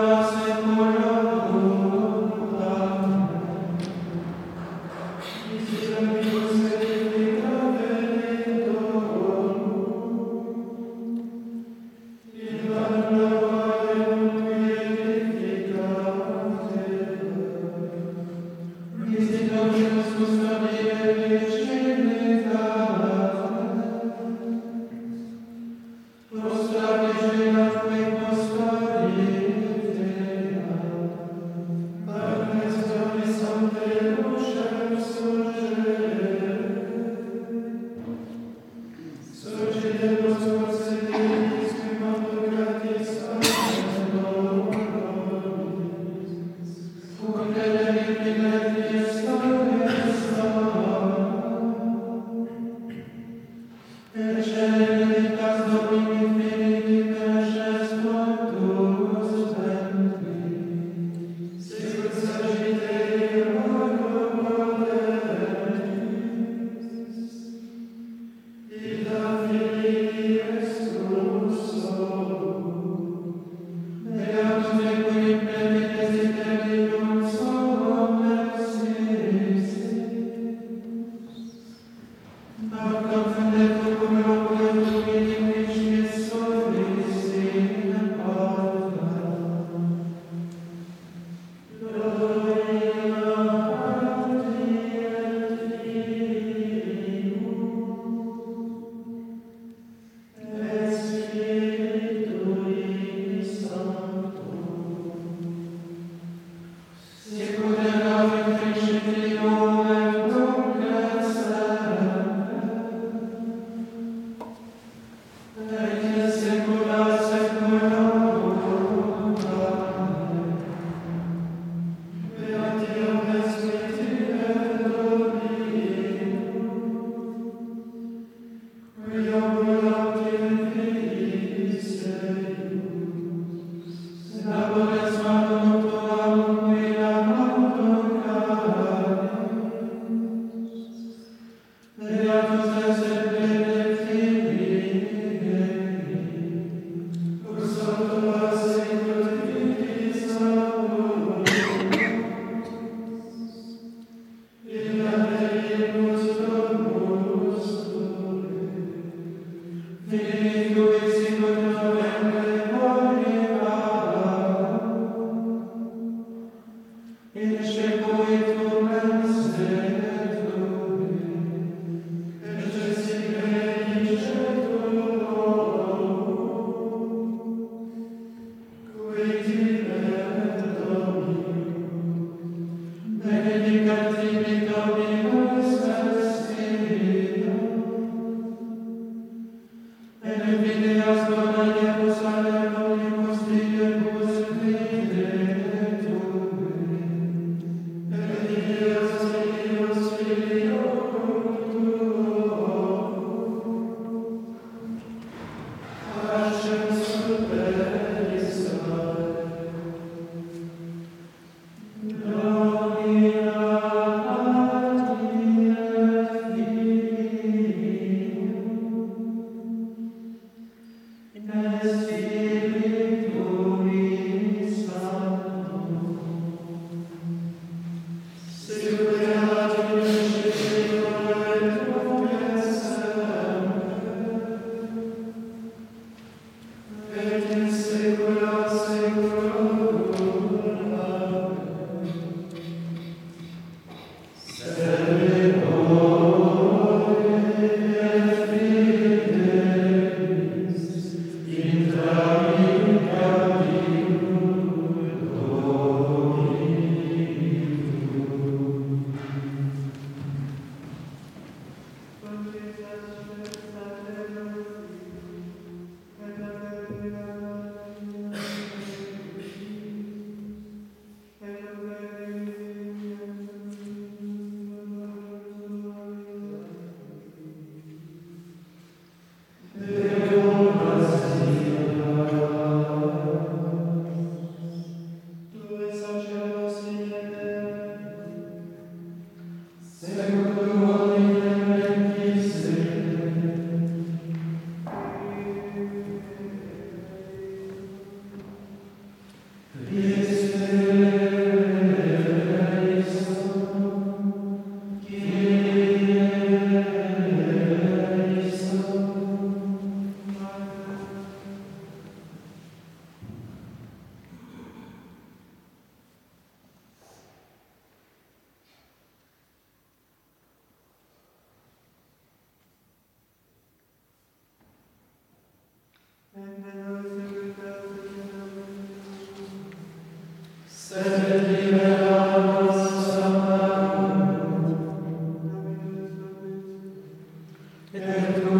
Gracias. Double with Amen.